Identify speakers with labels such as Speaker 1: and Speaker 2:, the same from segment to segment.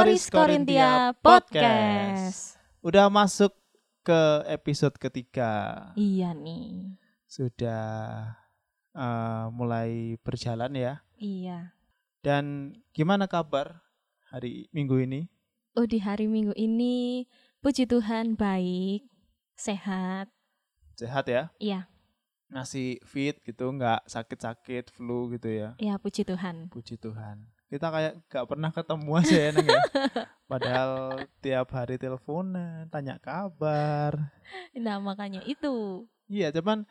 Speaker 1: Morris Corinthia Podcast.
Speaker 2: Udah masuk ke episode ketiga.
Speaker 1: Iya nih.
Speaker 2: Sudah uh, mulai berjalan ya.
Speaker 1: Iya.
Speaker 2: Dan gimana kabar hari Minggu ini?
Speaker 1: Oh, di hari Minggu ini puji Tuhan baik, sehat.
Speaker 2: Sehat ya?
Speaker 1: Iya.
Speaker 2: Masih fit gitu, nggak sakit-sakit, flu gitu ya.
Speaker 1: Iya, puji Tuhan.
Speaker 2: Puji Tuhan. Kita kayak nggak pernah ketemu aja ya, Neng, ya. Padahal tiap hari teleponan, tanya kabar.
Speaker 1: Nah, makanya itu.
Speaker 2: Iya, cuman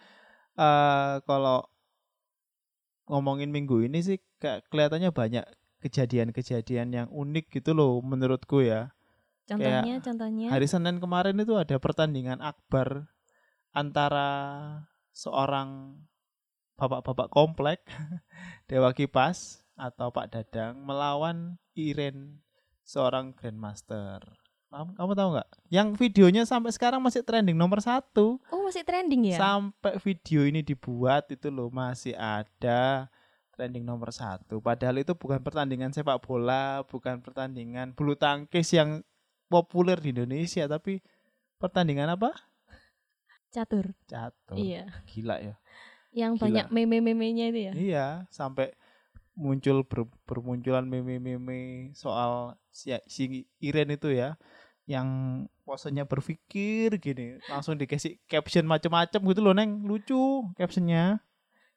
Speaker 2: uh, kalau ngomongin minggu ini sih kayak kelihatannya banyak kejadian-kejadian yang unik gitu loh menurutku ya.
Speaker 1: Contohnya,
Speaker 2: Kayak
Speaker 1: contohnya.
Speaker 2: Hari Senin kemarin itu ada pertandingan akbar antara seorang bapak-bapak komplek Dewa Kipas atau Pak Dadang melawan Iren seorang Grandmaster. Kamu, kamu tahu nggak? Yang videonya sampai sekarang masih trending nomor satu.
Speaker 1: Oh, masih trending ya?
Speaker 2: Sampai video ini dibuat itu loh masih ada trending nomor satu. Padahal itu bukan pertandingan sepak bola, bukan pertandingan bulu tangkis yang populer di Indonesia, tapi pertandingan apa?
Speaker 1: Catur.
Speaker 2: Catur.
Speaker 1: Iya.
Speaker 2: Gila ya.
Speaker 1: Yang
Speaker 2: Gila.
Speaker 1: banyak meme-memenya itu ya?
Speaker 2: Iya, sampai muncul ber- bermunculan meme-meme soal si, si Iren itu ya yang posenya berpikir gini langsung dikasih caption macam-macam gitu loh neng. Lucu captionnya.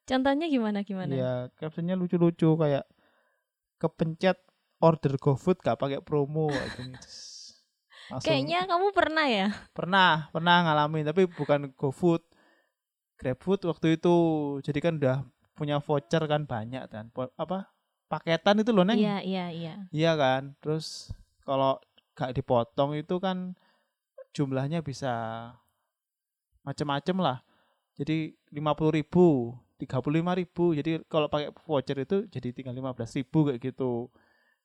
Speaker 1: Contohnya gimana gimana?
Speaker 2: ya captionnya lucu-lucu kayak kepencet order GoFood gak pakai promo. Langsung
Speaker 1: Kayaknya kamu pernah ya?
Speaker 2: pernah pernah ngalamin tapi bukan GoFood. GrabFood waktu itu. Jadi kan udah punya voucher kan banyak kan apa paketan itu loh neng
Speaker 1: Iya, iya, iya.
Speaker 2: Iya kan. Terus kalau gak dipotong itu kan jumlahnya bisa macem-macem lah. Jadi 50 ribu, 35 ribu. Jadi kalau pakai voucher itu jadi tinggal 15 ribu kayak gitu.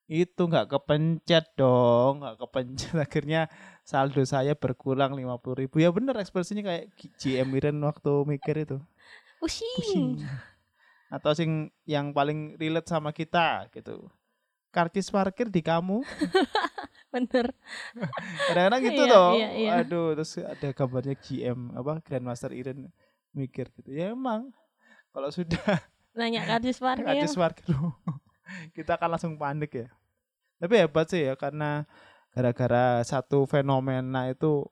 Speaker 2: Itu nggak kepencet dong, nggak kepencet. Akhirnya saldo saya berkurang 50 ribu. Ya bener ekspresinya kayak GM Iren waktu mikir itu
Speaker 1: Pusing.
Speaker 2: pusing. Atau sing yang paling relate sama kita gitu. Karcis parkir di kamu.
Speaker 1: Bener.
Speaker 2: Kadang-kadang gitu
Speaker 1: Iya,
Speaker 2: toh.
Speaker 1: iya, iya.
Speaker 2: Aduh, terus ada gambarnya GM apa Grandmaster Iren mikir gitu. Ya emang kalau sudah
Speaker 1: Nanya karcis parkir.
Speaker 2: karcis parkir kita akan langsung panik ya. Tapi hebat sih ya karena gara-gara satu fenomena itu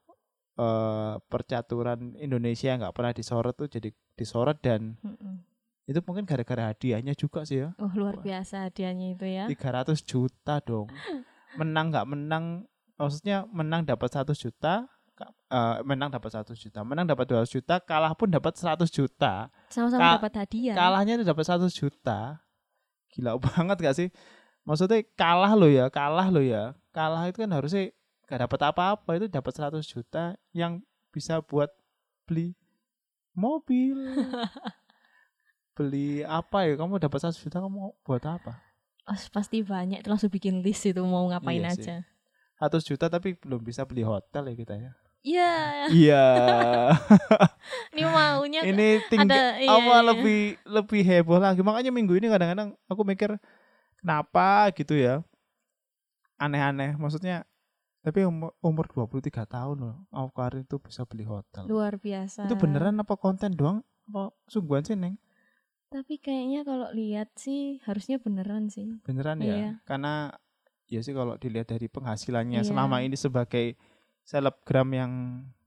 Speaker 2: eh, percaturan Indonesia nggak pernah disorot tuh jadi disorot dan
Speaker 1: Mm-mm.
Speaker 2: Itu mungkin gara-gara hadiahnya juga sih ya.
Speaker 1: Oh, luar biasa hadiahnya itu ya.
Speaker 2: 300 juta dong. Menang nggak menang, maksudnya menang dapat 100 juta, eh, menang dapat 100 juta, menang dapat 200 juta, kalah pun dapat 100 juta.
Speaker 1: Sama-sama
Speaker 2: Ka-
Speaker 1: dapat hadiah.
Speaker 2: Kalahnya itu dapat 100 juta. Gila banget gak sih? Maksudnya kalah lo ya, kalah lo ya. Kalah itu kan harusnya gak dapat apa-apa, itu dapat 100 juta yang bisa buat beli mobil. beli apa ya? Kamu dapat 100 juta kamu buat apa?
Speaker 1: Oh, pasti banyak itu langsung bikin list itu mau ngapain
Speaker 2: Iya
Speaker 1: aja.
Speaker 2: 100 juta tapi belum bisa beli hotel ya kita ya.
Speaker 1: Iya,
Speaker 2: Iya.
Speaker 1: ini maunya
Speaker 2: ini tinggal
Speaker 1: ada iya,
Speaker 2: apa
Speaker 1: iya.
Speaker 2: lebih lebih heboh lagi. Makanya minggu ini kadang-kadang aku mikir kenapa gitu ya. Aneh-aneh. Maksudnya tapi umur, umur 23 tahun loh. Awkarin itu bisa beli hotel.
Speaker 1: luar biasa.
Speaker 2: Itu beneran apa konten doang? Apa sungguhan sih, Neng?
Speaker 1: Tapi kayaknya kalau lihat sih harusnya beneran sih.
Speaker 2: Beneran ya?
Speaker 1: Iya.
Speaker 2: Karena ya sih kalau dilihat dari penghasilannya
Speaker 1: Iya.
Speaker 2: selama ini sebagai selebgram yang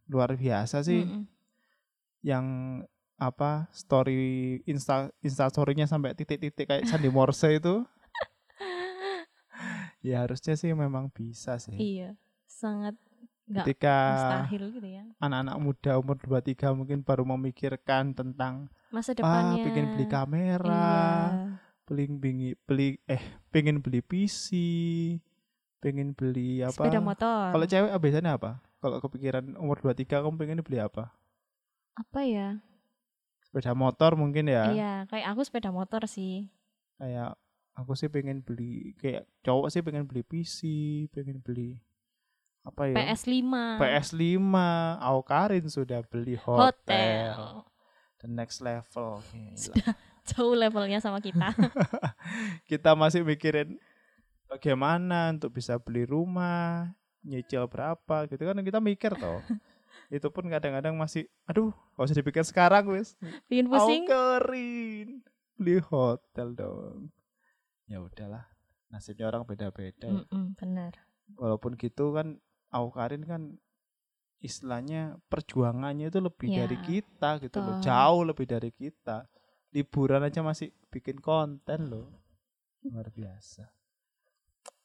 Speaker 2: luar biasa sih.
Speaker 1: Mm-mm.
Speaker 2: yang apa story insta insta storynya sampai titik-titik kayak Sandi Morse itu ya harusnya sih memang bisa sih
Speaker 1: Iya, sangat nggak
Speaker 2: ketika
Speaker 1: mustahil gitu ya.
Speaker 2: anak-anak muda umur 23 mungkin baru memikirkan tentang
Speaker 1: Masa
Speaker 2: ah
Speaker 1: depannya.
Speaker 2: pengen beli kamera
Speaker 1: Iya.
Speaker 2: beli beli beli eh pengen beli PC pengen beli apa
Speaker 1: Sepeda motor.
Speaker 2: kalau cewek ah, biasanya apa kalau kepikiran umur 23 kamu pengen beli apa
Speaker 1: Apa ya?
Speaker 2: sepeda motor mungkin ya
Speaker 1: Iya, kayak aku sepeda motor sih.
Speaker 2: kayak aku sih pengen beli kayak cowok sih pengen beli PC pengen beli apa ya
Speaker 1: PS5.
Speaker 2: PS5 Aukarin sudah beli hotel,
Speaker 1: Hotel.
Speaker 2: the next level Gila.
Speaker 1: Sudah jauh levelnya sama kita.
Speaker 2: kita masih mikirin bagaimana untuk bisa beli rumah, nyicil berapa gitu kan kita mikir toh. itu pun kadang-kadang masih aduh gak usah dipikir sekarang wis.
Speaker 1: Bikin pusing.
Speaker 2: Aukerin. Beli hotel dong. Ya udahlah. Nasibnya orang beda-beda. ya.
Speaker 1: Mm-mm, benar.
Speaker 2: Walaupun gitu kan Aukarin kan istilahnya perjuangannya itu lebih
Speaker 1: Ya,
Speaker 2: dari kita gitu loh. Jauh lebih dari kita. Liburan aja masih bikin konten loh. Luar biasa.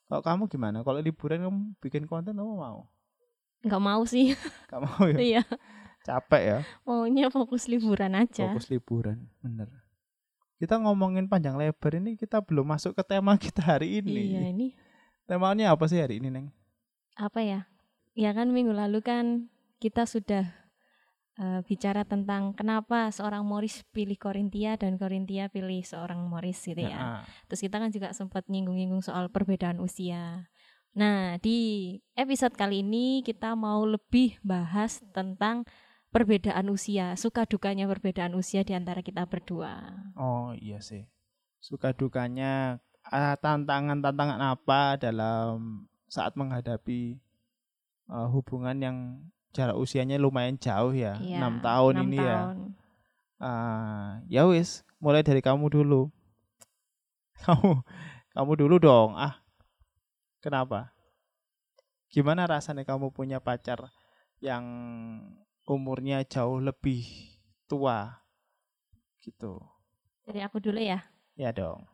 Speaker 2: Kalau kamu gimana? Kalau liburan kamu bikin konten kamu mau?
Speaker 1: Nggak mau sih.
Speaker 2: Gak mau ya?
Speaker 1: Iya.
Speaker 2: Capek ya?
Speaker 1: Maunya fokus liburan aja.
Speaker 2: Fokus liburan, bener. Kita ngomongin panjang lebar ini kita belum masuk ke tema kita hari ini.
Speaker 1: Iya, ini
Speaker 2: Temanya apa sih hari ini, Neng?
Speaker 1: apa ya? Ya kan minggu lalu kan kita sudah eh, bicara tentang kenapa seorang Morris pilih Korintia dan Korintia pilih seorang Morris gitu ya.
Speaker 2: Nah,
Speaker 1: Terus kita kan juga sempat nyinggung-nyinggung soal perbedaan usia. Nah, di episode kali ini kita mau lebih bahas tentang perbedaan usia, suka dukanya perbedaan usia di antara kita berdua.
Speaker 2: Oh iya sih. Suka dukanya ah, tantangan-tantangan apa dalam saat menghadapi eh, hubungan yang jarak usianya lumayan jauh ya,
Speaker 1: Iya,
Speaker 2: enam tahun
Speaker 1: enam
Speaker 2: ini ya.
Speaker 1: tahun.
Speaker 2: Ah, ya wis, mulai dari kamu dulu. Kamu kamu dulu dong. Ah. Kenapa? Gimana rasanya kamu punya pacar yang umurnya jauh lebih tua? Gitu.
Speaker 1: Jadi aku dulu ya.
Speaker 2: Ya dong.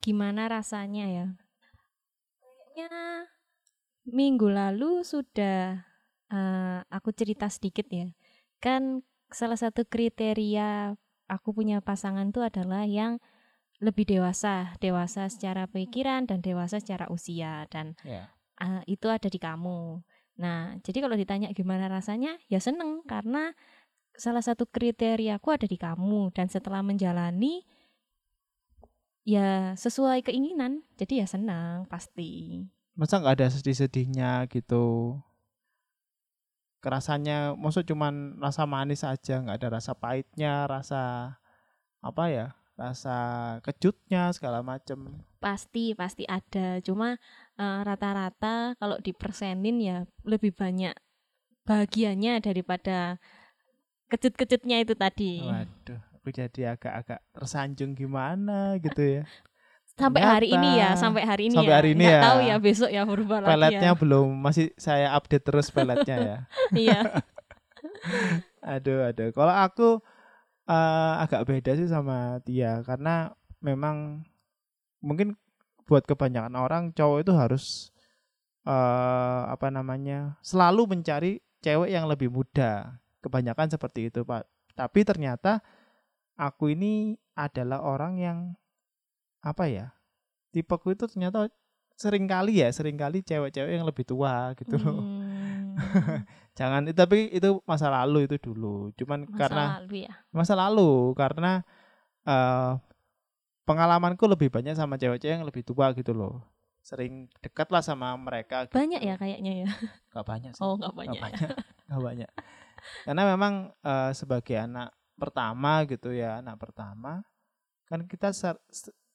Speaker 1: Gimana rasanya ya? Kayaknya minggu lalu sudah eh, aku cerita sedikit ya. Kan salah satu kriteria aku punya pasangan itu adalah yang lebih dewasa, dewasa secara pikiran dan dewasa secara usia dan
Speaker 2: Ya.
Speaker 1: ah, itu ada di kamu. Nah, jadi kalau ditanya gimana rasanya, ya seneng karena salah satu kriteriaku ada di kamu dan setelah menjalani ya sesuai keinginan, jadi ya senang pasti.
Speaker 2: Masa nggak ada sedih-sedihnya gitu? Kerasanya, maksud cuman rasa manis aja, nggak ada rasa pahitnya, rasa apa ya? Rasa kejutnya segala macem.
Speaker 1: Pasti pasti ada. Cuma eh, rata-rata kalau dipersenin ya lebih banyak bahagianya daripada kejut-kejutnya itu tadi.
Speaker 2: Waduh, aku jadi agak-agak tersanjung gimana gitu ya.
Speaker 1: Sampai hari ini ya, sampai hari ini
Speaker 2: sampai
Speaker 1: ya.
Speaker 2: hari ini
Speaker 1: Nggak
Speaker 2: ya.
Speaker 1: tahu ya besok ya berubah lagi
Speaker 2: Peletnya
Speaker 1: ya.
Speaker 2: belum, masih saya update terus peletnya ya.
Speaker 1: Iya.
Speaker 2: Aduh, aduh. Kalau aku eh, agak beda sih sama Tia karena memang mungkin buat kebanyakan orang cowok itu harus eh apa namanya selalu mencari cewek yang lebih muda. Kebanyakan seperti itu, Pak. Tapi ternyata aku ini adalah orang yang apa ya? Tipeku itu ternyata sering kali ya, sering kali cewek-cewek yang lebih tua gitu loh.
Speaker 1: Hmm,
Speaker 2: Jangan tapi itu masa lalu itu dulu. Cuman
Speaker 1: masa
Speaker 2: karena
Speaker 1: lalu ya.
Speaker 2: masa lalu karena eh pengalamanku lebih banyak sama cewek-cewek yang lebih tua gitu loh. Sering dekat lah sama mereka. Gitu.
Speaker 1: Banyak ya kayaknya ya.
Speaker 2: Gak banyak sih.
Speaker 1: Oh, nggak
Speaker 2: Gak
Speaker 1: banyak. ya.
Speaker 2: banyak. Gak banyak. Karena memang eh, sebagai anak pertama gitu ya, anak pertama kan kita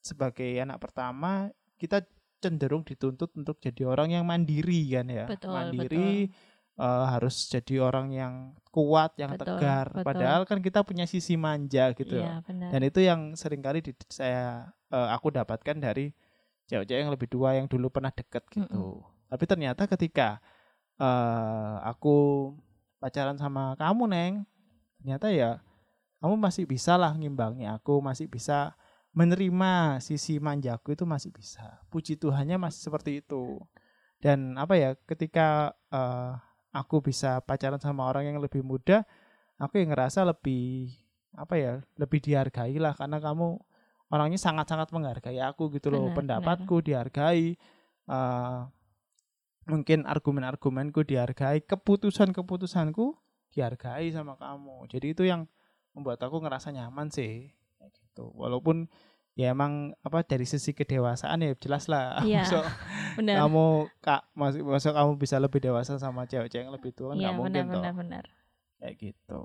Speaker 2: sebagai anak pertama kita cenderung dituntut untuk jadi orang yang mandiri kan ya.
Speaker 1: Betul,
Speaker 2: mandiri eh, harus jadi orang yang kuat, yang
Speaker 1: Betul,
Speaker 2: tegar.
Speaker 1: betul.
Speaker 2: Padahal kan kita punya sisi manja gitu.
Speaker 1: Benar.
Speaker 2: Dan itu yang sering kali di, saya eh, aku dapatkan dari cewek-cewek yang lebih tua yang dulu pernah deket gitu. Tapi ternyata ketika eh, aku pacaran sama kamu neng, ternyata ya kamu masih bisa lah ngimbangi aku, masih bisa menerima sisi manjaku itu masih bisa. Puji Tuhannya masih seperti itu. Dan apa ya, ketika eh, aku bisa pacaran sama orang yang lebih muda, aku yang ngerasa lebih apa ya, lebih dihargai lah karena kamu orangnya sangat-sangat menghargai aku gitu loh,
Speaker 1: Benar,
Speaker 2: pendapatku dihargai. eh, mungkin argumen-argumenku dihargai, keputusan-keputusanku dihargai sama kamu. Jadi itu yang membuat aku ngerasa nyaman sih. Gitu. Walaupun ya emang apa dari sisi kedewasaan ya jelas lah.
Speaker 1: Iya,
Speaker 2: Masuk
Speaker 1: Benar.
Speaker 2: kamu kak masuk masuk kamu bisa lebih dewasa sama cewek-cewek yang lebih tua kan
Speaker 1: Iya,
Speaker 2: nggak mungkin
Speaker 1: benar
Speaker 2: toh.
Speaker 1: benar.
Speaker 2: Kayak gitu.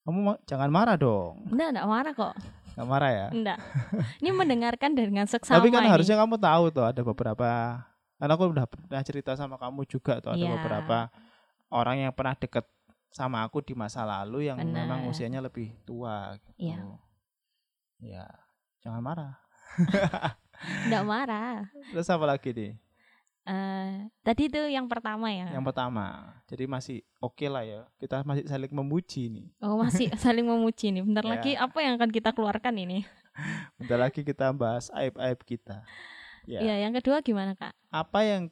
Speaker 2: Kamu ma- jangan marah dong.
Speaker 1: Enggak, enggak marah kok.
Speaker 2: Gak marah ya?
Speaker 1: Enggak. Ini mendengarkan dengan seksama
Speaker 2: Tapi kan
Speaker 1: ini.
Speaker 2: harusnya kamu tahu tuh ada beberapa karena aku udah pernah cerita sama kamu juga tuh ada
Speaker 1: Iya.
Speaker 2: beberapa orang yang pernah deket sama aku di masa lalu yang memang
Speaker 1: Benar.
Speaker 2: usianya lebih tua gitu.
Speaker 1: Iya.
Speaker 2: Ya, jangan marah.
Speaker 1: Enggak marah.
Speaker 2: Terus apa lagi nih?
Speaker 1: Eh, tadi itu yang pertama ya.
Speaker 2: Yang pertama. Jadi masih oke lah ya. Kita masih saling memuji nih.
Speaker 1: Oh, masih saling memuji nih. Bentar
Speaker 2: Ya.
Speaker 1: lagi apa yang akan kita keluarkan ini?
Speaker 2: Bentar lagi kita bahas aib-aib kita. Ya.
Speaker 1: Iya, yang kedua gimana, Kak?
Speaker 2: Apa yang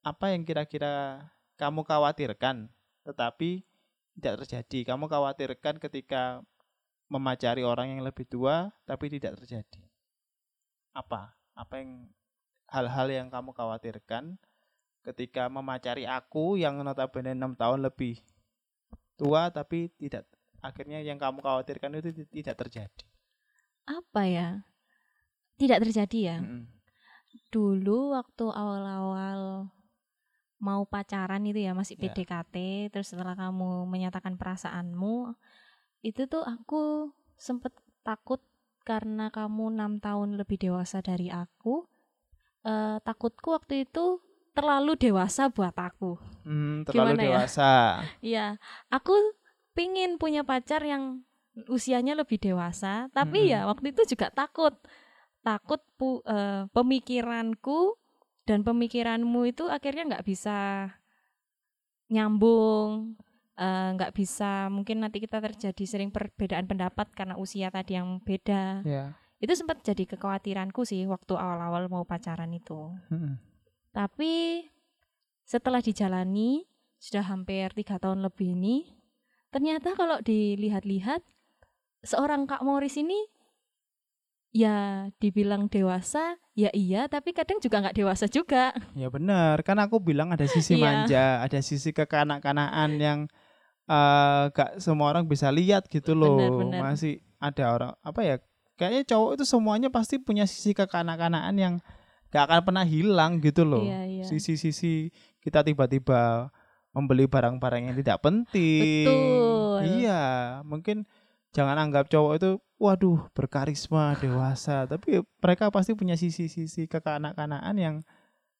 Speaker 2: apa yang kira-kira kamu khawatirkan tetapi tidak terjadi? Kamu khawatirkan ketika memacari orang yang lebih tua tapi tidak terjadi. Apa? Apa yang hal-hal yang kamu khawatirkan ketika memacari aku yang notabene 6 tahun lebih tua tapi tidak akhirnya yang kamu khawatirkan itu ti- tidak terjadi.
Speaker 1: Apa ya? Tidak terjadi ya.
Speaker 2: Mm-mm.
Speaker 1: Dulu waktu awal-awal mau pacaran itu ya masih
Speaker 2: Ya.
Speaker 1: PDKT, terus setelah kamu menyatakan perasaanmu, itu tuh aku sempet takut karena kamu enam tahun lebih dewasa dari aku. Eh, takutku waktu itu terlalu dewasa buat aku.
Speaker 2: Hmm, terlalu
Speaker 1: Gimana ya?
Speaker 2: dewasa.
Speaker 1: Iya, aku pingin punya pacar yang usianya lebih dewasa, tapi
Speaker 2: Mm-mm.
Speaker 1: ya waktu itu juga takut, takut pu- eh, pemikiranku dan pemikiranmu itu akhirnya nggak bisa nyambung, eh, nggak bisa mungkin nanti kita terjadi sering perbedaan pendapat karena usia tadi yang beda.
Speaker 2: Ya.
Speaker 1: Itu sempat jadi kekhawatiranku sih waktu awal-awal mau pacaran itu.
Speaker 2: Mm-mm.
Speaker 1: Tapi setelah dijalani sudah hampir tiga tahun lebih ini, ternyata kalau dilihat-lihat seorang Kak Morris ini ya dibilang dewasa, ya iya, tapi kadang juga nggak dewasa juga.
Speaker 2: Ya benar, kan aku bilang ada sisi
Speaker 1: Iya.
Speaker 2: manja, ada sisi kekanak-kanaan yang eh gak semua orang bisa lihat gitu loh.
Speaker 1: Benar, benar.
Speaker 2: Masih ada orang apa ya? Kayaknya cowok itu semuanya pasti punya sisi kekanak-kanaan yang gak akan pernah hilang gitu loh.
Speaker 1: Iya, iya.
Speaker 2: Sisi-sisi kita tiba-tiba membeli barang-barang yang tidak penting.
Speaker 1: Betul.
Speaker 2: Iya, mungkin jangan anggap cowok itu waduh berkarisma dewasa, tapi mereka pasti punya sisi-sisi kekanak-kanaan yang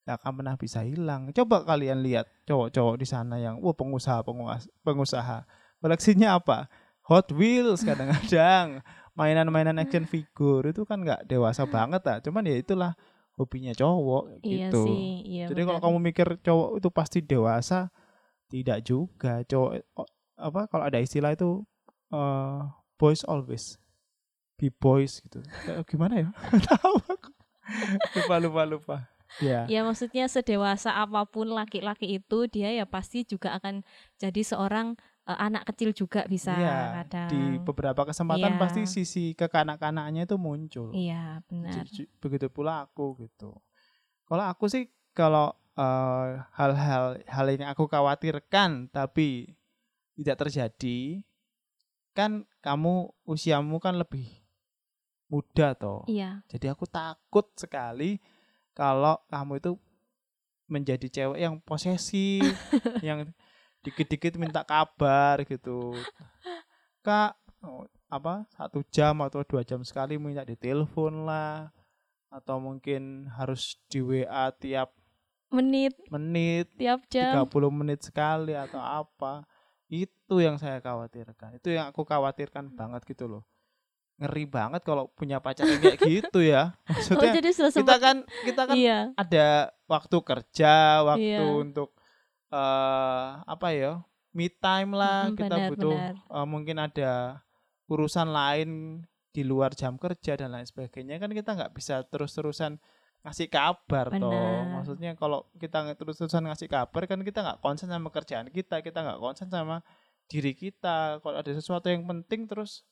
Speaker 2: gak akan pernah bisa hilang. Coba kalian lihat cowok-cowok di sana yang wah pengusaha penguasa, pengusaha. Koleksinya apa? Hot Wheels kadang-kadang, mainan-mainan action figure itu kan nggak dewasa banget ah. Cuman ya itulah hobinya cowok
Speaker 1: Iya
Speaker 2: gitu.
Speaker 1: sih, iya.
Speaker 2: Jadi kalau kamu mikir cowok itu pasti dewasa, tidak juga. Cowok apa kalau ada istilah itu eh, boys always be boys gitu. Kayak gimana ya? Tahu aku. lupa lupa lupa. Ya.
Speaker 1: Ya maksudnya sedewasa apa pun laki-laki itu dia ya pasti juga akan jadi seorang eh, anak kecil juga bisa
Speaker 2: Iya,
Speaker 1: kadang.
Speaker 2: Di beberapa kesempatan
Speaker 1: Iya.
Speaker 2: pasti sisi kekanak-kanaknya itu muncul.
Speaker 1: Iya, benar.
Speaker 2: Begitu pula aku gitu. Kalau aku sih kalau eh, hal-hal hal yang aku khawatirkan tapi tidak terjadi, kan kamu usiamu kan lebih muda toh.
Speaker 1: Iya,
Speaker 2: Jadi aku takut sekali kalau kamu itu menjadi cewek yang posesif, yang dikit-dikit minta kabar gitu. Kak, oh, apa satu jam atau dua jam sekali minta ditelepon lah, atau mungkin harus di WA tiap
Speaker 1: menit
Speaker 2: menit,
Speaker 1: tiap
Speaker 2: 30
Speaker 1: jam.
Speaker 2: menit sekali atau apa. Itu yang saya khawatirkan. Itu yang aku khawatirkan banget gitu loh. Ngeri banget kalau punya pacar kayak gitu ya.
Speaker 1: Oh,
Speaker 2: Maksudnya
Speaker 1: jadi sudah
Speaker 2: kita
Speaker 1: sempat
Speaker 2: kan kita kan
Speaker 1: iya,
Speaker 2: ada waktu kerja, waktu
Speaker 1: Iya.
Speaker 2: untuk eh apa ya? Me time lah,
Speaker 1: Mm,
Speaker 2: kita
Speaker 1: benar,
Speaker 2: butuh
Speaker 1: benar.
Speaker 2: eh, mungkin ada urusan lain di luar jam kerja dan lain sebagainya kan kita nggak bisa terus-terusan ngasih kabar toh.
Speaker 1: Benar.
Speaker 2: Maksudnya kalau kita terus-terusan ngasih kabar kan kita nggak konsen sama kerjaan kita, kita nggak konsen sama diri kita. Kalau ada sesuatu yang penting terus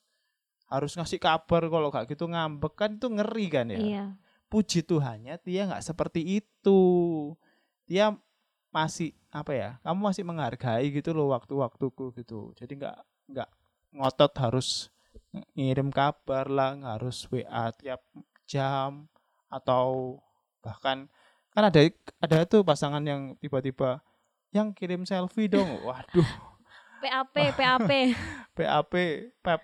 Speaker 2: harus ngasih kabar kalau nggak gitu ngambek kan itu ngeri kan ya
Speaker 1: iya,
Speaker 2: puji Tuhannya dia nggak seperti itu dia masih apa ya kamu masih menghargai gitu loh waktu-waktuku gitu jadi nggak nggak ngotot harus ngirim kabar lah nggak harus WA tiap jam atau bahkan kan ada ada tuh pasangan yang tiba-tiba yang kirim selfie dong waduh
Speaker 1: PAP, PAP.
Speaker 2: PAP pep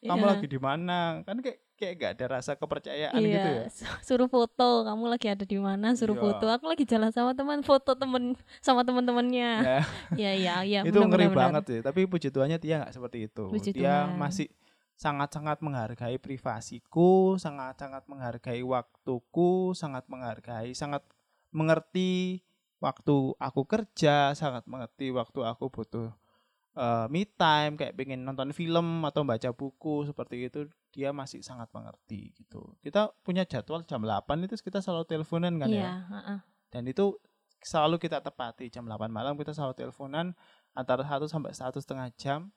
Speaker 2: kamu
Speaker 1: Iya.
Speaker 2: lagi di mana kan kayak kayak gak ada rasa kepercayaan
Speaker 1: iya,
Speaker 2: gitu ya
Speaker 1: su- suruh foto, kamu lagi ada di mana, suruh
Speaker 2: Iya.
Speaker 1: foto. Aku lagi jalan sama teman, foto temen sama teman-temannya.
Speaker 2: Ya,
Speaker 1: Iya, iya, iya.
Speaker 2: itu
Speaker 1: benar,
Speaker 2: ngeri banget sih tapi puji Tuhannya dia nggak seperti itu
Speaker 1: Puji
Speaker 2: dia
Speaker 1: Tuhan.
Speaker 2: masih sangat-sangat menghargai privasiku sangat-sangat menghargai waktuku sangat menghargai sangat mengerti waktu aku kerja sangat mengerti waktu aku butuh eh, me time kayak pengen nonton film atau baca buku seperti itu dia masih sangat mengerti gitu kita punya jadwal jam 8 itu kita selalu teleponan kan
Speaker 1: Iya,
Speaker 2: ya
Speaker 1: heeh.
Speaker 2: dan itu selalu kita tepati jam 8 malam kita selalu teleponan antara 1 sampai satu setengah jam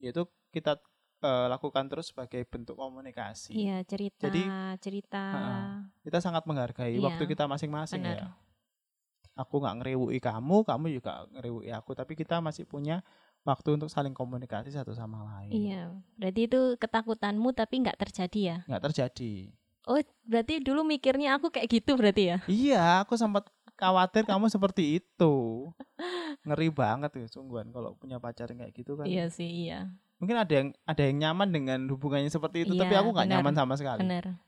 Speaker 2: yaitu kita eh, lakukan terus sebagai bentuk komunikasi
Speaker 1: Iya, cerita,
Speaker 2: Jadi,
Speaker 1: cerita.
Speaker 2: heeh. kita sangat menghargai
Speaker 1: Iya,
Speaker 2: waktu kita masing-masing ya aku nggak ngerewui kamu kamu juga ngerewui aku tapi kita masih punya waktu untuk saling komunikasi satu sama lain
Speaker 1: Iya, berarti itu ketakutanmu tapi nggak terjadi ya?
Speaker 2: nggak terjadi
Speaker 1: Oh, berarti dulu mikirnya aku kayak gitu berarti ya?
Speaker 2: iya aku sempat khawatir kamu seperti itu ngeri banget ya sungguhan kalau punya pacar kayak gitu kan
Speaker 1: Iya sih, iya.
Speaker 2: Mungkin ada yang ada yang nyaman dengan hubungannya seperti itu tapi
Speaker 1: Iya,
Speaker 2: aku nggak nyaman sama sekali
Speaker 1: Benar.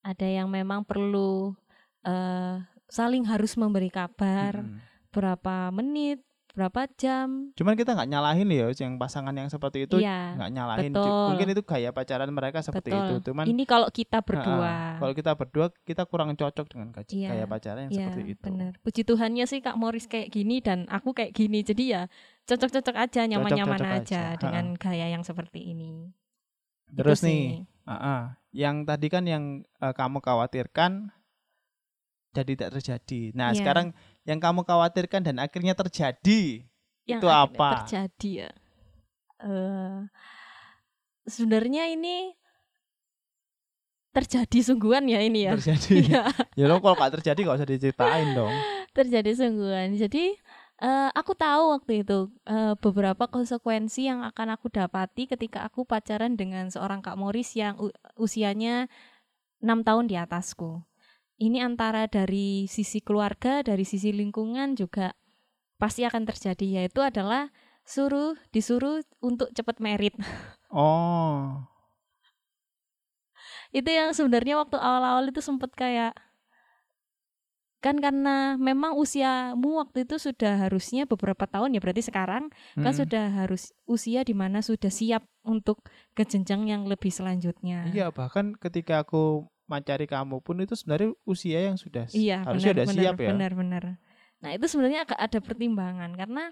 Speaker 1: Ada yang memang perlu eh saling harus memberi kabar
Speaker 2: Mm-mm.
Speaker 1: berapa menit, berapa jam.
Speaker 2: cuman kita nggak nyalahin ya yang pasangan yang seperti itu
Speaker 1: Iya,
Speaker 2: nggak nyalahin
Speaker 1: betul.
Speaker 2: Mungkin itu gaya pacaran mereka seperti
Speaker 1: betul.
Speaker 2: itu cuman
Speaker 1: Ini kalau kita berdua.
Speaker 2: kalau kita berdua kita kurang cocok dengan gaya,
Speaker 1: Iya,
Speaker 2: gaya pacaran yang
Speaker 1: Iya,
Speaker 2: seperti itu
Speaker 1: benar. Puji Tuhannya sih Kak Morris kayak gini dan aku kayak gini. Jadi ya cocok-cocok aja, nyaman-nyaman aja,
Speaker 2: aja,
Speaker 1: dengan gaya yang seperti ini. Itu
Speaker 2: terus
Speaker 1: sih.
Speaker 2: nih ah-ah, yang tadi kan yang eh, kamu khawatirkan jadi tidak terjadi nah
Speaker 1: Iya.
Speaker 2: sekarang yang kamu khawatirkan dan akhirnya terjadi
Speaker 1: yang
Speaker 2: Itu
Speaker 1: akhirnya
Speaker 2: apa?
Speaker 1: terjadi ya? Eh, sebenarnya ini terjadi sungguhan ya ini ya?
Speaker 2: Terjadi.
Speaker 1: Iya,
Speaker 2: ya lo kalau nggak terjadi nggak usah diceritain dong.
Speaker 1: Terjadi sungguhan. Jadi eh, aku tahu waktu itu eh, beberapa konsekuensi yang akan aku dapati ketika aku pacaran dengan seorang Kak Morris yang usianya enam tahun di atasku ini antara dari sisi keluarga dari sisi lingkungan juga pasti akan terjadi yaitu adalah suruh disuruh untuk cepat merit
Speaker 2: oh
Speaker 1: itu yang sebenarnya waktu awal-awal itu sempet kayak kan karena memang usiamu waktu itu sudah harusnya beberapa tahun ya berarti sekarang kan
Speaker 2: Mm.
Speaker 1: sudah harus usia di mana sudah siap untuk ke jenjang yang lebih selanjutnya.
Speaker 2: Iya bahkan ketika aku mencari kamu pun itu sebenarnya usia yang sudah
Speaker 1: Iya,
Speaker 2: harusnya
Speaker 1: benar,
Speaker 2: udah
Speaker 1: benar,
Speaker 2: siap ya.
Speaker 1: Benar, benar. Nah, itu sebenarnya agak ada pertimbangan karena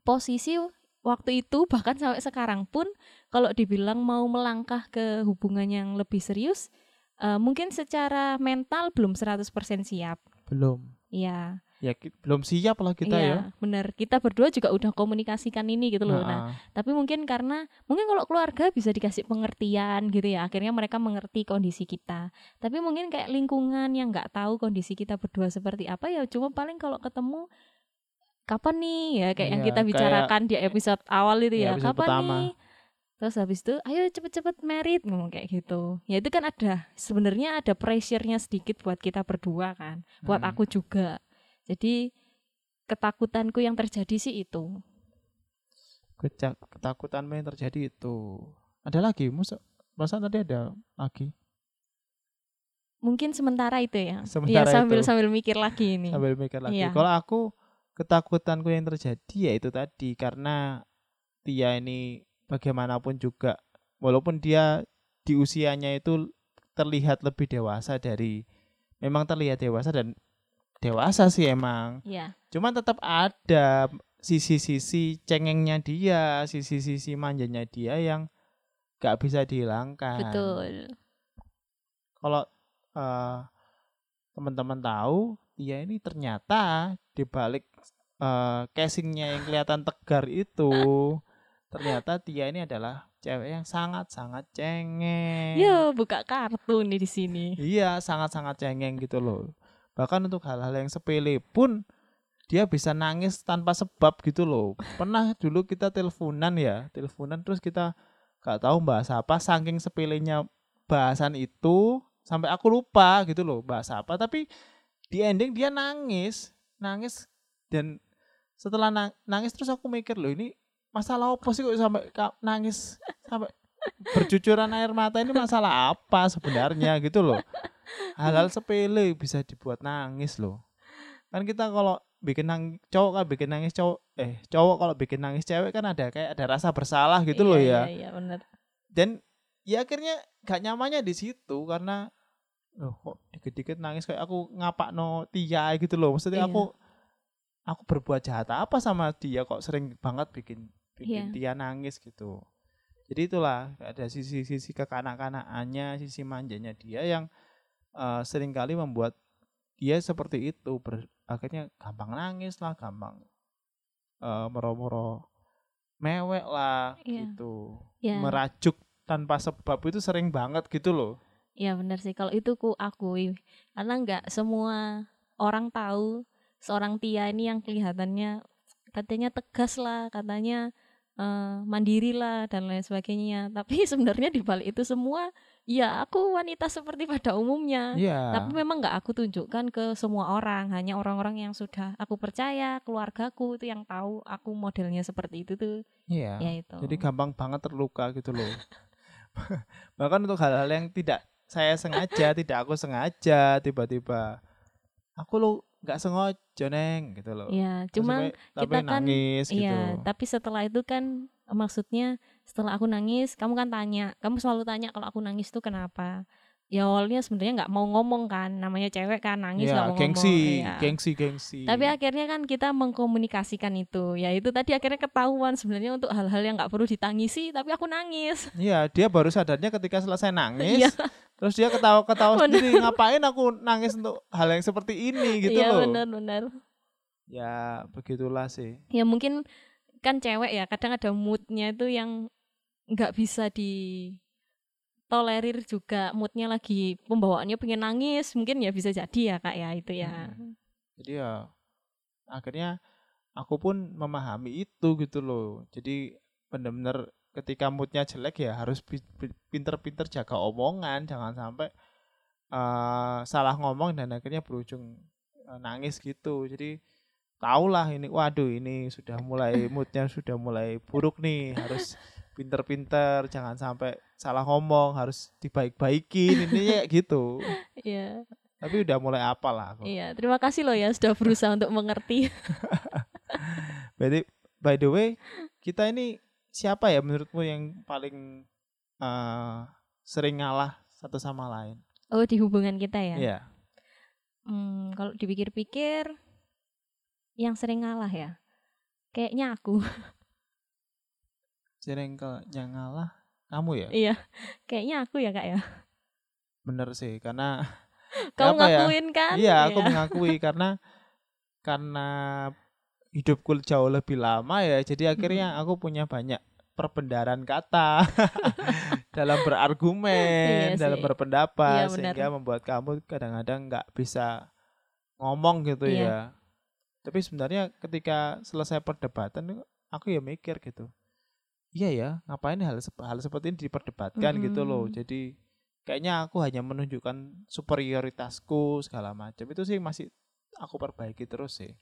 Speaker 1: posisi waktu itu bahkan sampai sekarang pun kalau dibilang mau melangkah ke hubungan yang lebih serius eh, mungkin secara mental belum 100% siap.
Speaker 2: Belum.
Speaker 1: Iya.
Speaker 2: Ya belum siap lah kita
Speaker 1: iya,
Speaker 2: ya.
Speaker 1: benar. Kita berdua juga udah komunikasikan ini gitu loh. Nah,
Speaker 2: Nah,
Speaker 1: tapi mungkin karena mungkin kalau keluarga bisa dikasih pengertian gitu ya akhirnya mereka mengerti kondisi kita tapi mungkin kayak lingkungan yang nggak tahu kondisi kita berdua seperti apa ya cuma paling kalau ketemu kapan nih ya kayak yang
Speaker 2: Iya,
Speaker 1: kita
Speaker 2: kayak
Speaker 1: bicarakan di episode awal itu
Speaker 2: di
Speaker 1: ya
Speaker 2: episode
Speaker 1: kapan
Speaker 2: pertama.
Speaker 1: nih terus habis itu ayo cepet-cepet merit ngomong kayak gitu ya itu kan ada sebenarnya ada pressure-nya sedikit buat kita berdua kan buat
Speaker 2: Hmm.
Speaker 1: aku juga jadi ketakutanku yang terjadi sih itu
Speaker 2: ketakutanmu yang terjadi itu. Ada lagi? Masa, masa tadi ada lagi?
Speaker 1: Mungkin sementara itu ya.
Speaker 2: Sementara
Speaker 1: Iya, sambil
Speaker 2: itu.
Speaker 1: sambil mikir lagi ini.
Speaker 2: Sambil mikir lagi.
Speaker 1: Iya.
Speaker 2: Kalau aku ketakutanku yang terjadi ya itu tadi karena Tia ini bagaimanapun juga walaupun dia di usianya itu terlihat lebih dewasa dari memang terlihat dewasa dan dewasa sih emang.
Speaker 1: Iya.
Speaker 2: Cuman tetap ada sisi-sisi cengengnya dia, sisi-sisi manjanya dia yang gak bisa dihilangkan.
Speaker 1: Betul.
Speaker 2: Kalau eh, teman-teman tahu, dia ini ternyata di balik eh, casingnya yang kelihatan tegar itu, ternyata dia ini adalah cewek yang sangat-sangat cengeng.
Speaker 1: Yo, buka kartu nih di sini.
Speaker 2: Iya, sangat-sangat cengeng gitu loh. Bahkan untuk hal-hal yang sepele pun dia bisa nangis tanpa sebab gitu loh. Pernah dulu kita teleponan ya, teleponan terus kita gak tahu bahas apa, saking sepelenya bahasan itu sampai aku lupa gitu loh bahas apa. Tapi di ending dia nangis, nangis dan setelah na- nangis terus aku mikir loh ini masalah apa sih kok sampai nangis sampai bercucuran air mata ini masalah apa sebenarnya gitu loh. Hal-hal sepele bisa dibuat nangis loh. Kan kita kalau bikin nangis cowok kan bikin nangis cowok eh cowok kalau bikin nangis cewek kan ada kayak ada rasa bersalah gitu
Speaker 1: iya,
Speaker 2: loh ya.
Speaker 1: Iya, iya benar.
Speaker 2: Dan ya akhirnya gak nyamannya di situ karena loh kok dikit-dikit nangis kayak aku ngapak no Tia gitu loh. Maksudnya
Speaker 1: Iya.
Speaker 2: aku aku berbuat jahat apa sama dia kok sering banget bikin bikin
Speaker 1: Iya.
Speaker 2: dia nangis gitu. Jadi itulah ada sisi-sisi kekanak-kanakannya, sisi manjanya dia yang eh, sering kali membuat dia seperti itu ber- akhirnya gampang nangis lah, gampang eh, mero-mero mewek lah
Speaker 1: Iya.
Speaker 2: gitu.
Speaker 1: Ya.
Speaker 2: Merajuk tanpa sebab itu sering banget gitu loh.
Speaker 1: Ya benar sih kalau itu ku akui karena nggak semua orang tahu seorang Tia ini yang kelihatannya katanya tegas lah katanya eh, mandiri lah dan lain sebagainya tapi sebenarnya di balik itu semua ya aku wanita seperti pada umumnya
Speaker 2: Iya.
Speaker 1: tapi memang nggak aku tunjukkan ke semua orang hanya orang-orang yang sudah aku percaya keluargaku itu yang tahu aku modelnya seperti itu tuh
Speaker 2: Iya.
Speaker 1: ya itu
Speaker 2: Jadi gampang banget terluka gitu loh. Bahkan untuk hal-hal yang tidak saya sengaja, tidak aku sengaja, tiba-tiba aku lo nggak sengaja neng gitu loh.
Speaker 1: ya
Speaker 2: Terus
Speaker 1: cuma kita kan-
Speaker 2: nangis gitu.
Speaker 1: Iya, tapi setelah itu kan maksudnya setelah aku nangis, kamu kan tanya, kamu selalu tanya kalau aku nangis tuh kenapa? Ya awalnya sebenarnya nggak mau ngomong kan, namanya cewek kan nangis nggak
Speaker 2: Iya,
Speaker 1: mau
Speaker 2: gengsi,
Speaker 1: ngomong. Iya.
Speaker 2: gengsi, gengsi.
Speaker 1: Tapi akhirnya kan kita mengkomunikasikan itu, ya itu tadi akhirnya ketahuan sebenarnya untuk hal-hal yang nggak perlu ditangisi, tapi aku nangis.
Speaker 2: Iya, dia baru sadarnya ketika selesai nangis.
Speaker 1: Iya.
Speaker 2: Terus dia ketawa-ketawa
Speaker 1: Bener.
Speaker 2: sendiri, ngapain aku nangis untuk hal yang seperti ini gitu
Speaker 1: Iya
Speaker 2: loh.
Speaker 1: benar-benar.
Speaker 2: Ya, begitulah sih.
Speaker 1: Ya mungkin kan cewek ya, kadang ada moodnya itu yang nggak bisa di tolerir juga moodnya lagi pembawaannya pengen nangis mungkin ya bisa jadi ya kak ya itu ya
Speaker 2: Jadi ya akhirnya aku pun memahami itu gitu loh. Jadi benar-benar ketika moodnya jelek ya harus pi- pi- pinter-pinter jaga omongan, jangan sampai eh, salah ngomong dan akhirnya berujung eh, nangis gitu. Jadi tahulah ini, waduh ini sudah mulai moodnya sudah mulai buruk nih, harus pinter-pinter, jangan sampai salah ngomong, harus dibaik-baikin ini kayak gitu.
Speaker 1: Iya
Speaker 2: Tapi udah mulai apalah aku.
Speaker 1: iya terima kasih loh ya sudah berusaha untuk mengerti
Speaker 2: Berarti by the way, kita ini siapa ya menurutmu yang paling eh, sering ngalah satu sama lain?
Speaker 1: oh di hubungan kita ya
Speaker 2: Iya.
Speaker 1: Hmm, kalau dipikir-pikir yang sering ngalah ya kayaknya aku
Speaker 2: Sering ke yang ngalah kamu ya?
Speaker 1: iya kayaknya aku ya kak ya
Speaker 2: Bener sih, karena
Speaker 1: kamu
Speaker 2: ya?
Speaker 1: ngakuin kan
Speaker 2: iya aku mengakui karena karena hidupku jauh lebih lama ya, jadi akhirnya aku punya banyak perbendaharaan kata dalam berargumen,
Speaker 1: Iya
Speaker 2: dalam
Speaker 1: sih.
Speaker 2: berpendapat
Speaker 1: Iya,
Speaker 2: sehingga membuat kamu kadang-kadang nggak bisa ngomong gitu
Speaker 1: Iya.
Speaker 2: ya. Tapi sebenarnya ketika selesai perdebatan aku ya mikir gitu. Iya ya, ngapain hal hal seperti ini diperdebatkan gitu loh. Jadi kayaknya aku hanya menunjukkan superioritasku segala macam. Itu sih masih aku perbaiki terus sih.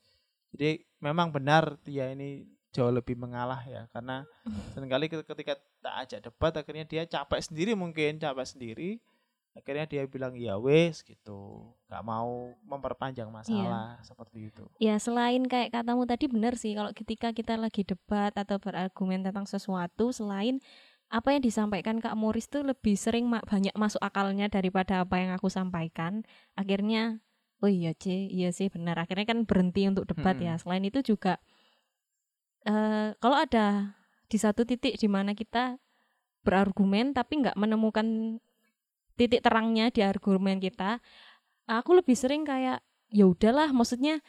Speaker 2: Jadi memang benar Tia ini jauh lebih mengalah ya karena sering kali ke- ketika tak ajak debat akhirnya dia capek sendiri mungkin capek sendiri akhirnya dia bilang ya wes gitu nggak mau memperpanjang masalah seperti itu
Speaker 1: Ya selain kayak katamu tadi benar sih kalau ketika kita lagi debat atau berargumen tentang sesuatu selain apa yang disampaikan Kak Moris tuh lebih sering ma- banyak masuk akalnya daripada apa yang aku sampaikan. Akhirnya oh iya C, iya sih benar. Akhirnya kan berhenti untuk debat
Speaker 2: Mm-mm.
Speaker 1: ya. Selain itu juga eh kalau ada di satu titik di mana kita berargumen tapi nggak menemukan titik terangnya di argumen kita, aku lebih sering kayak ya udahlah maksudnya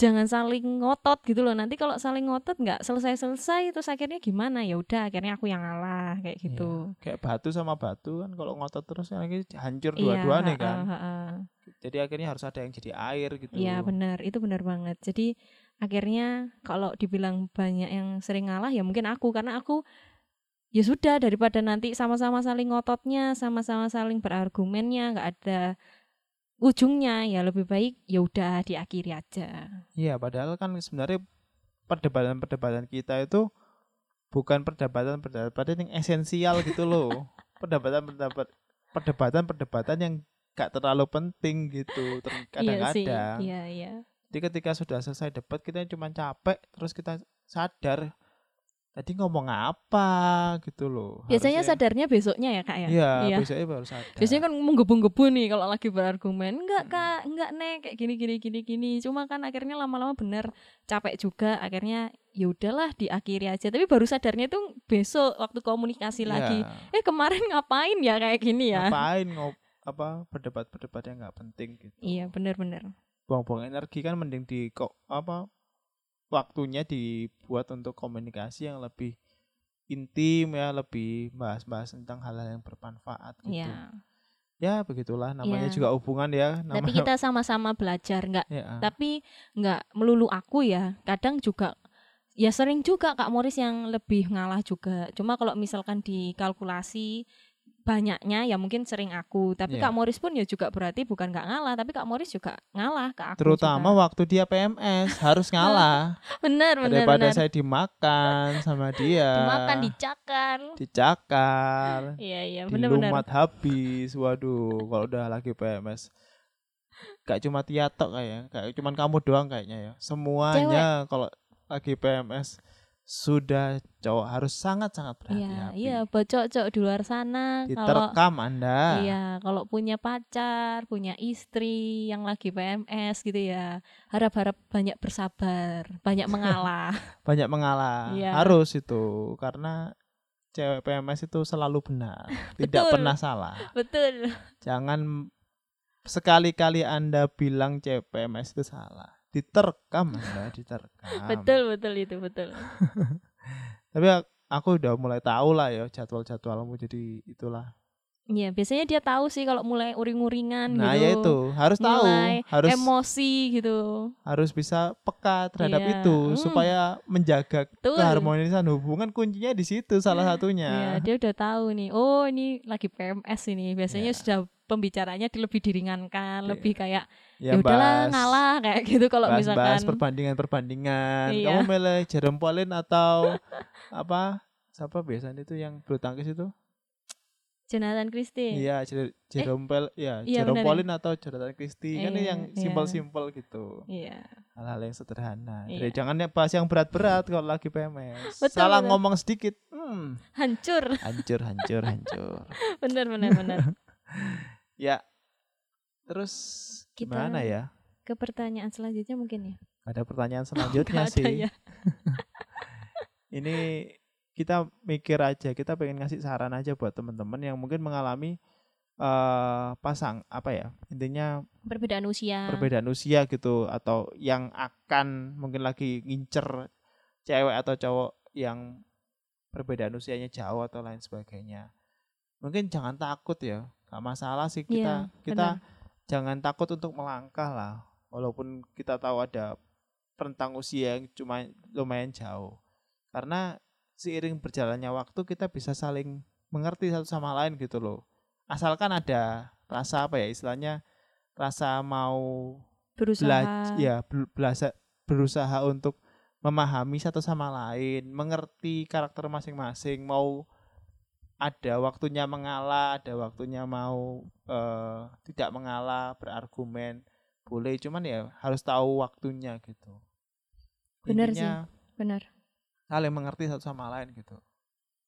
Speaker 1: jangan saling ngotot gitu loh. Nanti kalau saling ngotot nggak selesai selesai terus akhirnya gimana? Ya udah akhirnya aku yang ngalah kayak gitu.
Speaker 2: kayak batu sama batu kan kalau ngotot terus kan lagi hancur
Speaker 1: Iya,
Speaker 2: dua-duanya
Speaker 1: ha-ha,
Speaker 2: kan.
Speaker 1: ha-ha.
Speaker 2: jadi akhirnya harus ada yang jadi air gitu.
Speaker 1: Iya benar. Itu benar banget. Jadi akhirnya kalau dibilang banyak yang sering ngalah ya mungkin aku. Karena aku ya sudah daripada nanti sama-sama saling ngototnya sama-sama saling berargumennya nggak ada ujungnya ya lebih baik ya udah diakhiri aja
Speaker 2: Iya, padahal kan sebenarnya perdebatan-perdebatan kita itu bukan perdebatan-perdebatan yang esensial gitu loh. Perdebatan-pendapat perdebatan-perdebatan yang gak terlalu penting gitu
Speaker 1: Iya sih.
Speaker 2: kadang-kadang.
Speaker 1: Iya, iya.
Speaker 2: Jadi ketika sudah selesai debat kita cuma capek terus kita sadar tadi ngomong apa gitu loh.
Speaker 1: Biasanya
Speaker 2: Harusnya-
Speaker 1: sadarnya besoknya ya, Kak ya?
Speaker 2: Iya, besoknya baru sadar.
Speaker 1: Biasanya kan menggebu-gebu nih kalau lagi berargumen. Enggak,
Speaker 2: Hmm.
Speaker 1: Kak, enggak nek kayak gini gini gini gini. Cuma kan akhirnya lama-lama bener capek juga. Akhirnya ya udahlah diakhiri aja. Tapi baru sadarnya itu besok waktu komunikasi
Speaker 2: Iya.
Speaker 1: lagi. Eh kemarin ngapain ya kayak gini ya?
Speaker 2: Ngapain ngop apa berdebat-berdebat yang nggak penting gitu.
Speaker 1: Iya, bener-bener.
Speaker 2: Buang-buang energi kan mending di kok apa waktunya dibuat untuk komunikasi yang lebih intim ya, lebih bahas-bahas tentang hal-hal yang bermanfaat gitu.
Speaker 1: Iya.
Speaker 2: Ya begitulah namanya
Speaker 1: Iya.
Speaker 2: juga hubungan ya.
Speaker 1: Tapi
Speaker 2: Namanya
Speaker 1: kita sama-sama belajar, enggak
Speaker 2: ya,
Speaker 1: tapi nggak melulu aku ya kadang juga ya sering juga Kak Moris yang lebih ngalah juga cuma kalau misalkan dikalkulasi banyaknya ya mungkin sering aku tapi
Speaker 2: Iya.
Speaker 1: Kak Moris pun ya juga berarti bukan nggak ngalah tapi Kak Moris juga ngalah ke aku
Speaker 2: terutama
Speaker 1: juga.
Speaker 2: waktu dia PMS harus ngalah
Speaker 1: bener bener
Speaker 2: daripada
Speaker 1: bener
Speaker 2: saya dimakan sama dia.
Speaker 1: dimakan dicakar
Speaker 2: dicakar,
Speaker 1: iya iya bener
Speaker 2: dilumat habis. Waduh, kalau udah lagi PMS gak cuma Tiatok kayak, kayak cuman kamu doang kayaknya ya. Semuanya kalau lagi PMS sudah cowok harus sangat-sangat
Speaker 1: iya
Speaker 2: berhati-hati.
Speaker 1: iya buat cowok-cowok di luar sana kalau
Speaker 2: Diterkam Anda.
Speaker 1: Iya, kalau punya pacar, punya istri yang lagi PMS gitu ya, harap-harap banyak bersabar, banyak mengalah.
Speaker 2: Banyak mengalah.
Speaker 1: Iya.
Speaker 2: Harus itu karena cewek PMS itu selalu benar, tidak
Speaker 1: Betul.
Speaker 2: pernah salah.
Speaker 1: Betul.
Speaker 2: Jangan sekali-kali Anda bilang cewek PMS itu salah. Diterkam Anda, diterkam.
Speaker 1: Betul, betul itu, betul.
Speaker 2: Tapi ak- aku udah mulai tahu lah ya jadwal-jadwalmu jadi itulah.
Speaker 1: Iya, biasanya dia tahu sih kalau mulai uring-uringan
Speaker 2: Nah,
Speaker 1: gitu.
Speaker 2: ya itu harus tahu, harus
Speaker 1: emosi gitu.
Speaker 2: harus bisa peka terhadap
Speaker 1: Iya,
Speaker 2: itu
Speaker 1: hmm.
Speaker 2: supaya menjaga
Speaker 1: Betul.
Speaker 2: keharmonisan hubungan kuncinya di situ salah
Speaker 1: Iya,
Speaker 2: satunya.
Speaker 1: dia udah tahu nih. Oh, ini lagi PMS ini. Biasanya
Speaker 2: Iya.
Speaker 1: sudah pembicaranya di- lebih diringankan,
Speaker 2: Iya.
Speaker 1: lebih kayak
Speaker 2: Ya,
Speaker 1: ya udahlah ngalah kayak gitu kalau
Speaker 2: bahas,
Speaker 1: misalkan
Speaker 2: bahas perbandingan-perbandingan.
Speaker 1: Iya.
Speaker 2: Kamu milih Jerome Pauline atau apa? Siapa biasanya itu yang bulu tangkis itu?
Speaker 1: Jonathan Christie.
Speaker 2: Iya, Jer- Jerome Pel, ya,
Speaker 1: iya,
Speaker 2: Jerome
Speaker 1: benar ya.
Speaker 2: Pauline atau Jonathan Christie kan ini
Speaker 1: Iya,
Speaker 2: yang
Speaker 1: iya.
Speaker 2: simpel-simpel gitu.
Speaker 1: Iya.
Speaker 2: Hal-hal yang sederhana.
Speaker 1: Iya.
Speaker 2: Jadi jangan bahas yang berat-berat kalau lagi PMS.
Speaker 1: Betul,
Speaker 2: Salah
Speaker 1: betul.
Speaker 2: ngomong sedikit, hmm,
Speaker 1: Hancur.
Speaker 2: hancur, hancur, hancur.
Speaker 1: bener bener bener.
Speaker 2: Ya. Terus
Speaker 1: Kita-
Speaker 2: gimana ya?
Speaker 1: Ke pertanyaan selanjutnya mungkin ya.
Speaker 2: Ada pertanyaan selanjutnya sih.
Speaker 1: ya.
Speaker 2: Ini kita mikir aja, kita pengen ngasih saran aja buat teman-teman yang mungkin mengalami eh pasang apa ya? Intinya
Speaker 1: Perbedaan usia.
Speaker 2: perbedaan usia gitu atau yang akan mungkin lagi ngincer cewek atau cowok yang perbedaan usianya jauh atau lain sebagainya. Mungkin jangan takut ya, gak masalah sih kita
Speaker 1: Iya,
Speaker 2: kita
Speaker 1: benar.
Speaker 2: jangan takut untuk melangkah lah, walaupun kita tahu ada rentang usia yang cuma lumayan jauh. Karena seiring berjalannya waktu kita bisa saling mengerti satu sama lain gitu loh. Asalkan ada rasa apa ya istilahnya rasa mau
Speaker 1: berusaha.
Speaker 2: belajar ya bel- belasa- berusaha untuk memahami satu sama lain, mengerti karakter masing-masing, mau ada waktunya mengalah, ada waktunya mau eh, tidak mengalah, berargumen, boleh, cuman ya harus tahu waktunya gitu.
Speaker 1: Benar
Speaker 2: Intinya,
Speaker 1: Benar.
Speaker 2: saling mengerti satu sama lain gitu.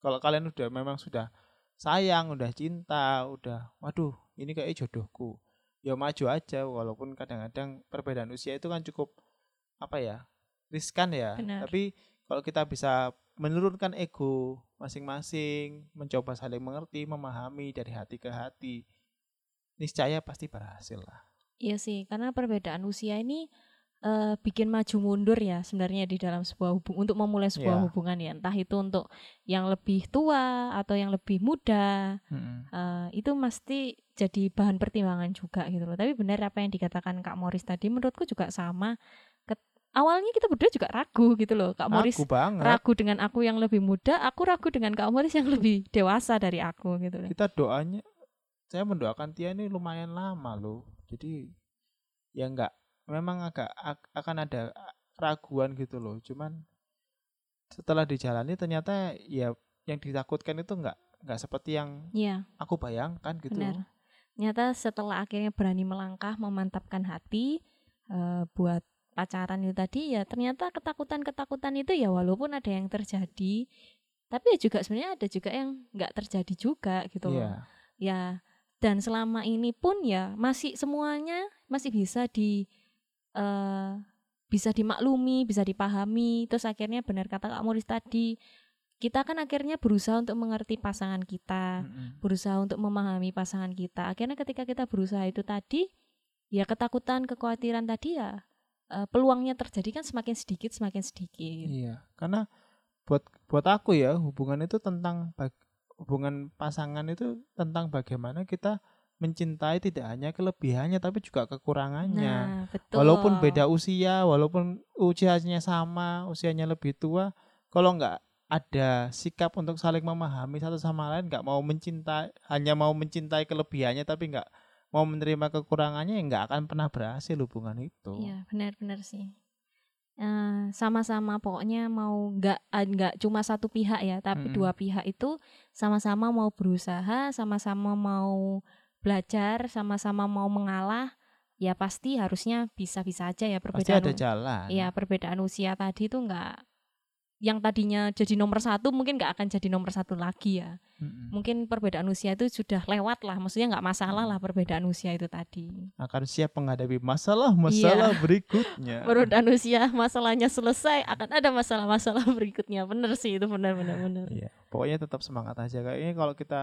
Speaker 2: Kalau kalian udah memang sudah sayang, udah cinta, udah waduh, ini kayak jodohku. Ya maju aja walaupun kadang-kadang perbedaan usia itu kan cukup apa ya? riskan ya.
Speaker 1: Benar.
Speaker 2: Tapi kalau kita bisa menurunkan ego masing-masing, mencoba saling mengerti, memahami dari hati ke hati, niscaya pasti berhasil lah.
Speaker 1: Iya sih, karena perbedaan usia ini eh, bikin maju mundur ya sebenarnya di dalam sebuah hubungan untuk memulai sebuah
Speaker 2: Iya.
Speaker 1: hubungan ya. Entah itu untuk yang lebih tua atau yang lebih muda eh, itu mesti jadi bahan pertimbangan juga gitu loh. Tapi benar apa yang dikatakan Kak Moris tadi menurutku juga sama awalnya kita berdua juga ragu gitu loh Kak Moris
Speaker 2: banget.
Speaker 1: ragu dengan aku yang lebih muda aku ragu dengan Kak Moris yang lebih dewasa dari aku gitu loh
Speaker 2: kita doanya saya mendoakan Tia ini lumayan lama loh jadi ya enggak memang agak ak- akan ada raguan gitu loh cuman setelah dijalani ternyata ya yang ditakutkan itu enggak enggak seperti yang
Speaker 1: Iya,
Speaker 2: aku bayangkan gitu.
Speaker 1: benar. Ternyata setelah akhirnya berani melangkah, memantapkan hati eh, buat pacaran itu tadi ya ternyata ketakutan-ketakutan itu ya walaupun ada yang terjadi, tapi ya juga sebenarnya ada juga yang nggak terjadi juga gitu loh.
Speaker 2: Iya.
Speaker 1: Ya, dan selama ini pun ya masih semuanya masih bisa di eh, bisa dimaklumi, bisa dipahami. Terus akhirnya benar kata Kak Moris tadi, kita kan akhirnya berusaha untuk mengerti pasangan kita,
Speaker 2: Mm-mm.
Speaker 1: berusaha untuk memahami pasangan kita. Akhirnya ketika kita berusaha itu tadi, ya ketakutan, kekhawatiran tadi ya eh, peluangnya terjadi kan semakin sedikit, semakin sedikit.
Speaker 2: Iya, karena buat buat aku ya hubungan itu tentang bag- hubungan pasangan itu tentang bagaimana kita mencintai tidak hanya kelebihannya tapi juga kekurangannya.
Speaker 1: Nah, betul.
Speaker 2: Walaupun beda usia, walaupun usianya sama, usianya lebih tua, kalau nggak ada sikap untuk saling memahami satu sama lain, nggak mau mencintai, hanya mau mencintai kelebihannya tapi nggak mau menerima kekurangannya, ya nggak akan pernah berhasil hubungan itu.
Speaker 1: Iya, benar-benar sih. Eh, sama-sama pokoknya mau nggak ah, nggak cuma satu pihak ya, tapi
Speaker 2: Mm-mm.
Speaker 1: dua pihak itu sama-sama mau berusaha, sama-sama mau belajar, sama-sama mau mengalah, ya pasti harusnya bisa-bisa aja ya
Speaker 2: Pasti
Speaker 1: perbedaan.
Speaker 2: ada
Speaker 1: u-
Speaker 2: jalan.
Speaker 1: Iya, perbedaan usia tadi itu nggak yang tadinya jadi nomor satu mungkin nggak akan jadi nomor satu lagi ya. Mungkin perbedaan usia itu sudah lewat lah, maksudnya nggak masalah lah perbedaan usia itu tadi.
Speaker 2: akan siap menghadapi masalah-masalah
Speaker 1: Iya.
Speaker 2: berikutnya.
Speaker 1: perbedaan usia masalahnya selesai akan ada masalah-masalah berikutnya bener sih itu benar benar benar
Speaker 2: Iya, pokoknya tetap semangat aja. Kayaknya kalau kita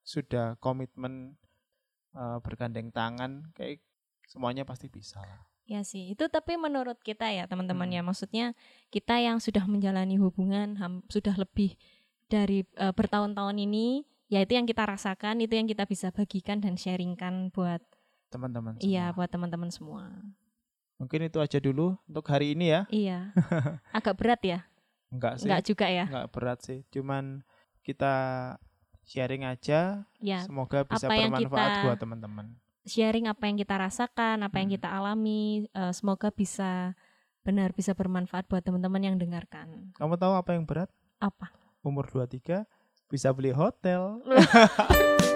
Speaker 2: sudah komitmen eh, bergandeng tangan, kayak semuanya pasti bisa lah.
Speaker 1: Ya sih itu tapi menurut kita ya teman-teman
Speaker 2: Hmm.
Speaker 1: ya maksudnya kita yang sudah menjalani hubungan ham- sudah lebih dari eh, bertahun-tahun ini ya itu yang kita rasakan itu yang kita bisa bagikan dan sharingkan buat
Speaker 2: Teman-teman
Speaker 1: iya buat teman-teman semua
Speaker 2: Mungkin itu aja dulu untuk hari ini ya.
Speaker 1: iya agak berat ya
Speaker 2: Enggak sih.
Speaker 1: enggak juga ya
Speaker 2: Enggak berat sih. Cuman kita sharing aja.
Speaker 1: ya
Speaker 2: Semoga bisa bermanfaat
Speaker 1: kita-
Speaker 2: buat teman-teman.
Speaker 1: Sharing apa yang kita rasakan, apa yang
Speaker 2: Hmm.
Speaker 1: kita alami, eh, semoga bisa benar bisa bermanfaat buat teman-teman yang dengarkan.
Speaker 2: Kamu tahu apa yang berat?
Speaker 1: Apa?
Speaker 2: Umur 23 bisa beli hotel.